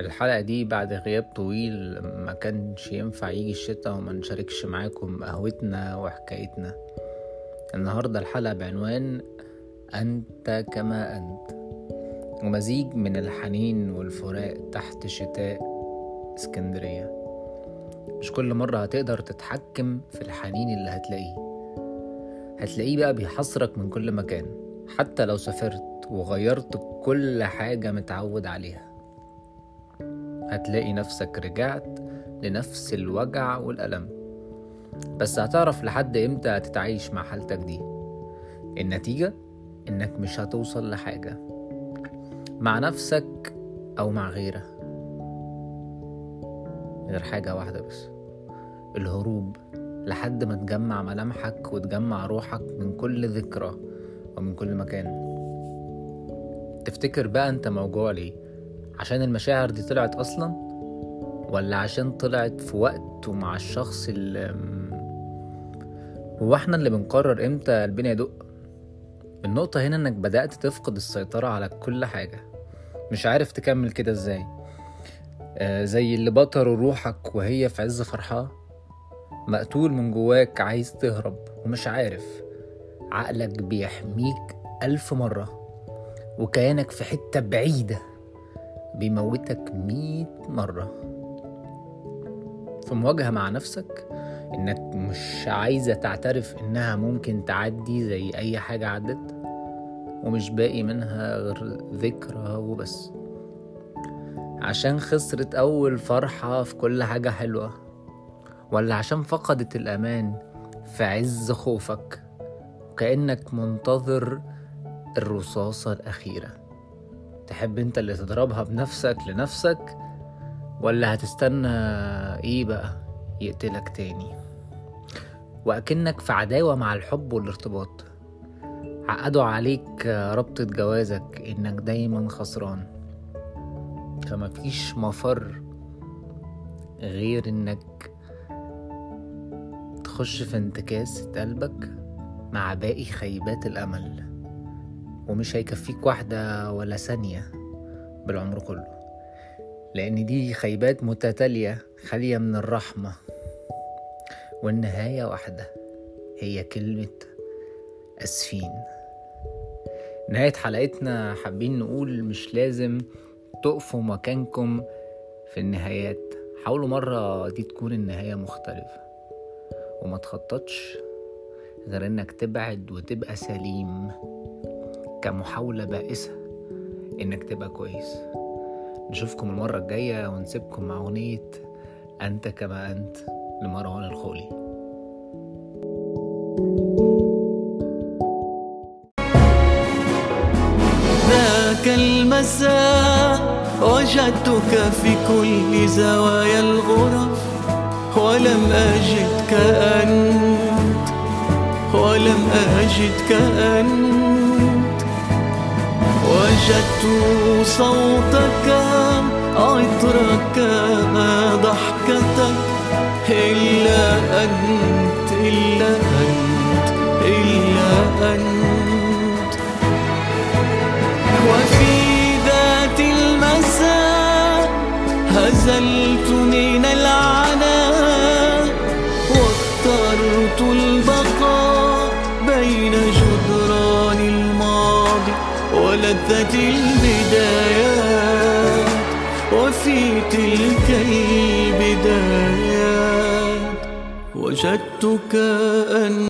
الحلقة دي بعد غياب طويل ما كانش ينفع يجي الشتا وما نشاركش معاكم قهوتنا وحكايتنا. النهاردة الحلقة بعنوان أنت كما أنت. ومزيج من الحنين والفراق تحت شتاء اسكندرية. مش كل مرة هتقدر تتحكم في الحنين اللي هتلاقيه. هتلاقيه بقى بيحصرك من كل مكان حتى لو سافرت وغيرت كل حاجة متعود عليها. هتلاقي نفسك رجعت لنفس الوجع والألم. بس هتعرف لحد إمتى هتتعايش مع حالتك دي. النتيجة إنك مش هتوصل لحاجة. مع نفسك أو مع غيرك. غير حاجة واحدة بس. الهروب. لحد ما تجمع ملامحك وتجمع روحك من كل ذكرى ومن كل مكان. تفتكر بقى أنت موجوع ليه؟ عشان المشاعر دي طلعت أصلا؟ ولا عشان طلعت في وقت ومع الشخص اللي هو إحنا اللي بنقرر إمتى قلبنا يدق النقطة هنا إنك بدأت تفقد السيطرة على كل حاجة. مش عارف تكمل كده إزاي. آه زي اللي بطروا روحك وهي في عز فرحها. مقتول من جواك عايز تهرب ومش عارف. عقلك بيحميك ألف مرة. وكيانك في حتة بعيدة. بيموتك مية مرة. في مواجهة مع نفسك إنك مش عايزة تعترف إنها ممكن تعدي زي أي حاجة عدت ومش باقي منها غير ذكرى وبس. عشان خسرت أول فرحة في كل حاجة حلوة ولا عشان فقدت الأمان في عز خوفك وكأنك منتظر الرصاصة الأخيرة. تحب انت اللي تضربها بنفسك لنفسك ولا هتستنى إيه بقى يقتلك تاني؟ وأكنك في عداوة مع الحب والارتباط. عقدوا عليك ربطة جوازك إنك دايما خسران. فمفيش مفر غير إنك تخش في انتكاسة قلبك مع باقي خيبات الأمل. ومش هيكفيك واحدة ولا ثانية بالعمر كله. لأن دي خيبات متتالية خالية من الرحمة. والنهاية واحدة هي كلمة أسفين. نهاية حلقتنا حابين نقول مش لازم تقفوا مكانكم في النهايات. حاولوا مرة دي تكون النهاية مختلفة. وما تخططش غير إنك تبعد وتبقى سليم. كمحاولة بائسة إنك تبقى كويس. نشوفكم المرة الجاية ونسيبكم مع أغنية أنت كما أنت لمروان الخولي. ذاك المساء وجدتك في كل زوايا الغرف ولم أجدك أنت ولم أجدك أنت. وجدت صوتك عطرك ضحكتك. إلا أنت إلا أنت إلا أنت. وفي ذات المساء هزلت من العناء واخترت البقاء ولذة البدايات وفي تلك البدايات وجدتك أن